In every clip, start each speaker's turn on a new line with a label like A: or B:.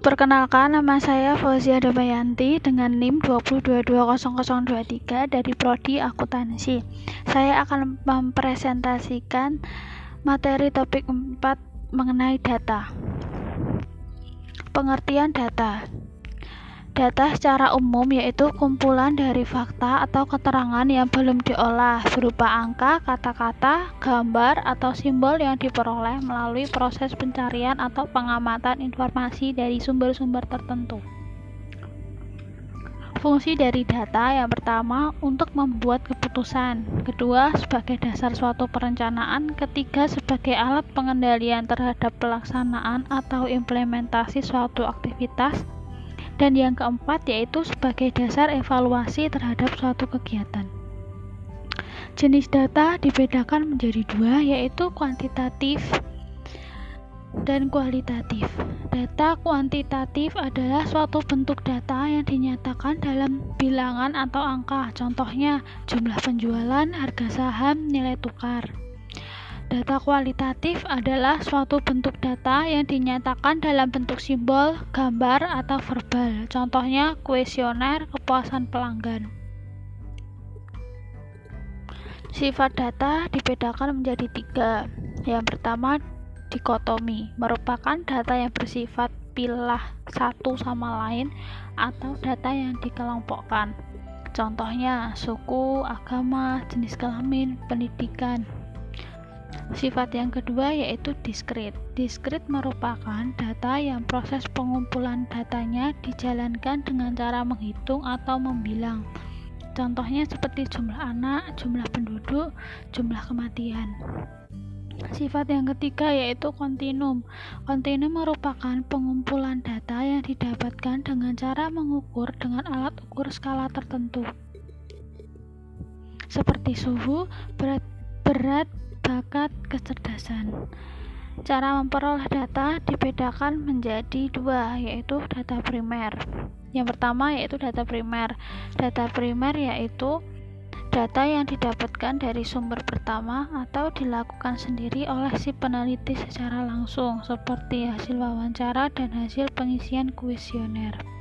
A: Perkenalkan, nama saya Fauzia Damayanti dengan NIM 2220023 dari Prodi Akuntansi. Saya akan mempresentasikan materi topik 4 mengenai data. Pengertian data. Data secara umum yaitu kumpulan dari fakta atau keterangan yang belum diolah berupa angka, kata-kata, gambar, atau simbol yang diperoleh melalui proses pencarian atau pengamatan informasi dari sumber-sumber tertentu. Fungsi dari data yang pertama untuk membuat keputusan, kedua sebagai dasar suatu perencanaan, ketiga sebagai alat pengendalian terhadap pelaksanaan atau implementasi suatu aktivitas, dan yang keempat yaitu sebagai dasar evaluasi terhadap suatu kegiatan. Jenis data dibedakan menjadi dua, yaitu kuantitatif dan kualitatif. Data kuantitatif adalah suatu bentuk data yang dinyatakan dalam bilangan atau angka, contohnya jumlah penjualan, harga saham, nilai tukar. Data kualitatif adalah suatu bentuk data yang dinyatakan dalam bentuk simbol, gambar, atau verbal. Contohnya kuesioner kepuasan pelanggan. Sifat data dibedakan menjadi tiga. Yang pertama, dikotomi, merupakan data yang bersifat pilah satu sama lain atau data yang dikelompokkan. Contohnya suku, agama, jenis kelamin, pendidikan. Sifat yang kedua yaitu diskrit. Diskrit merupakan data yang proses pengumpulan datanya dijalankan dengan cara menghitung atau membilang. Contohnya seperti jumlah anak, jumlah penduduk, jumlah kematian. Sifat yang ketiga yaitu kontinum. Kontinum merupakan pengumpulan data yang didapatkan dengan cara mengukur dengan alat ukur skala tertentu. Seperti suhu, berat, berat bakat kecerdasan. Cara memperoleh data dibedakan menjadi dua, yaitu data primer. Yang pertama yaitu data primer. Data primer yaitu data yang didapatkan dari sumber pertama atau dilakukan sendiri oleh si peneliti secara langsung, seperti hasil wawancara dan hasil pengisian kuesioner.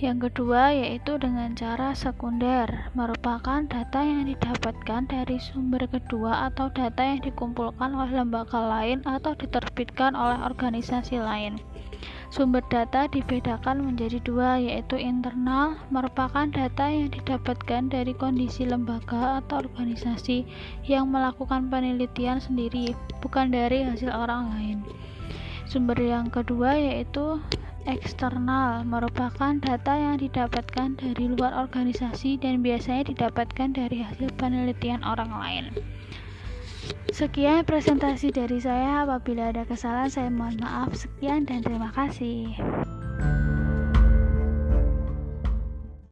A: Yang kedua yaitu dengan cara sekunder, merupakan data yang didapatkan dari sumber kedua atau data yang dikumpulkan oleh lembaga lain atau diterbitkan oleh organisasi lain. Sumber data dibedakan menjadi dua, yaitu internal, merupakan data yang didapatkan dari kondisi lembaga atau organisasi yang melakukan penelitian sendiri, bukan dari hasil orang lain. Sumber yang kedua yaitu eksternal merupakan data yang didapatkan dari luar organisasi dan biasanya didapatkan dari hasil penelitian orang lain. Sekian presentasi dari saya. Apabila ada kesalahan, saya mohon maaf. Sekian dan terima kasih.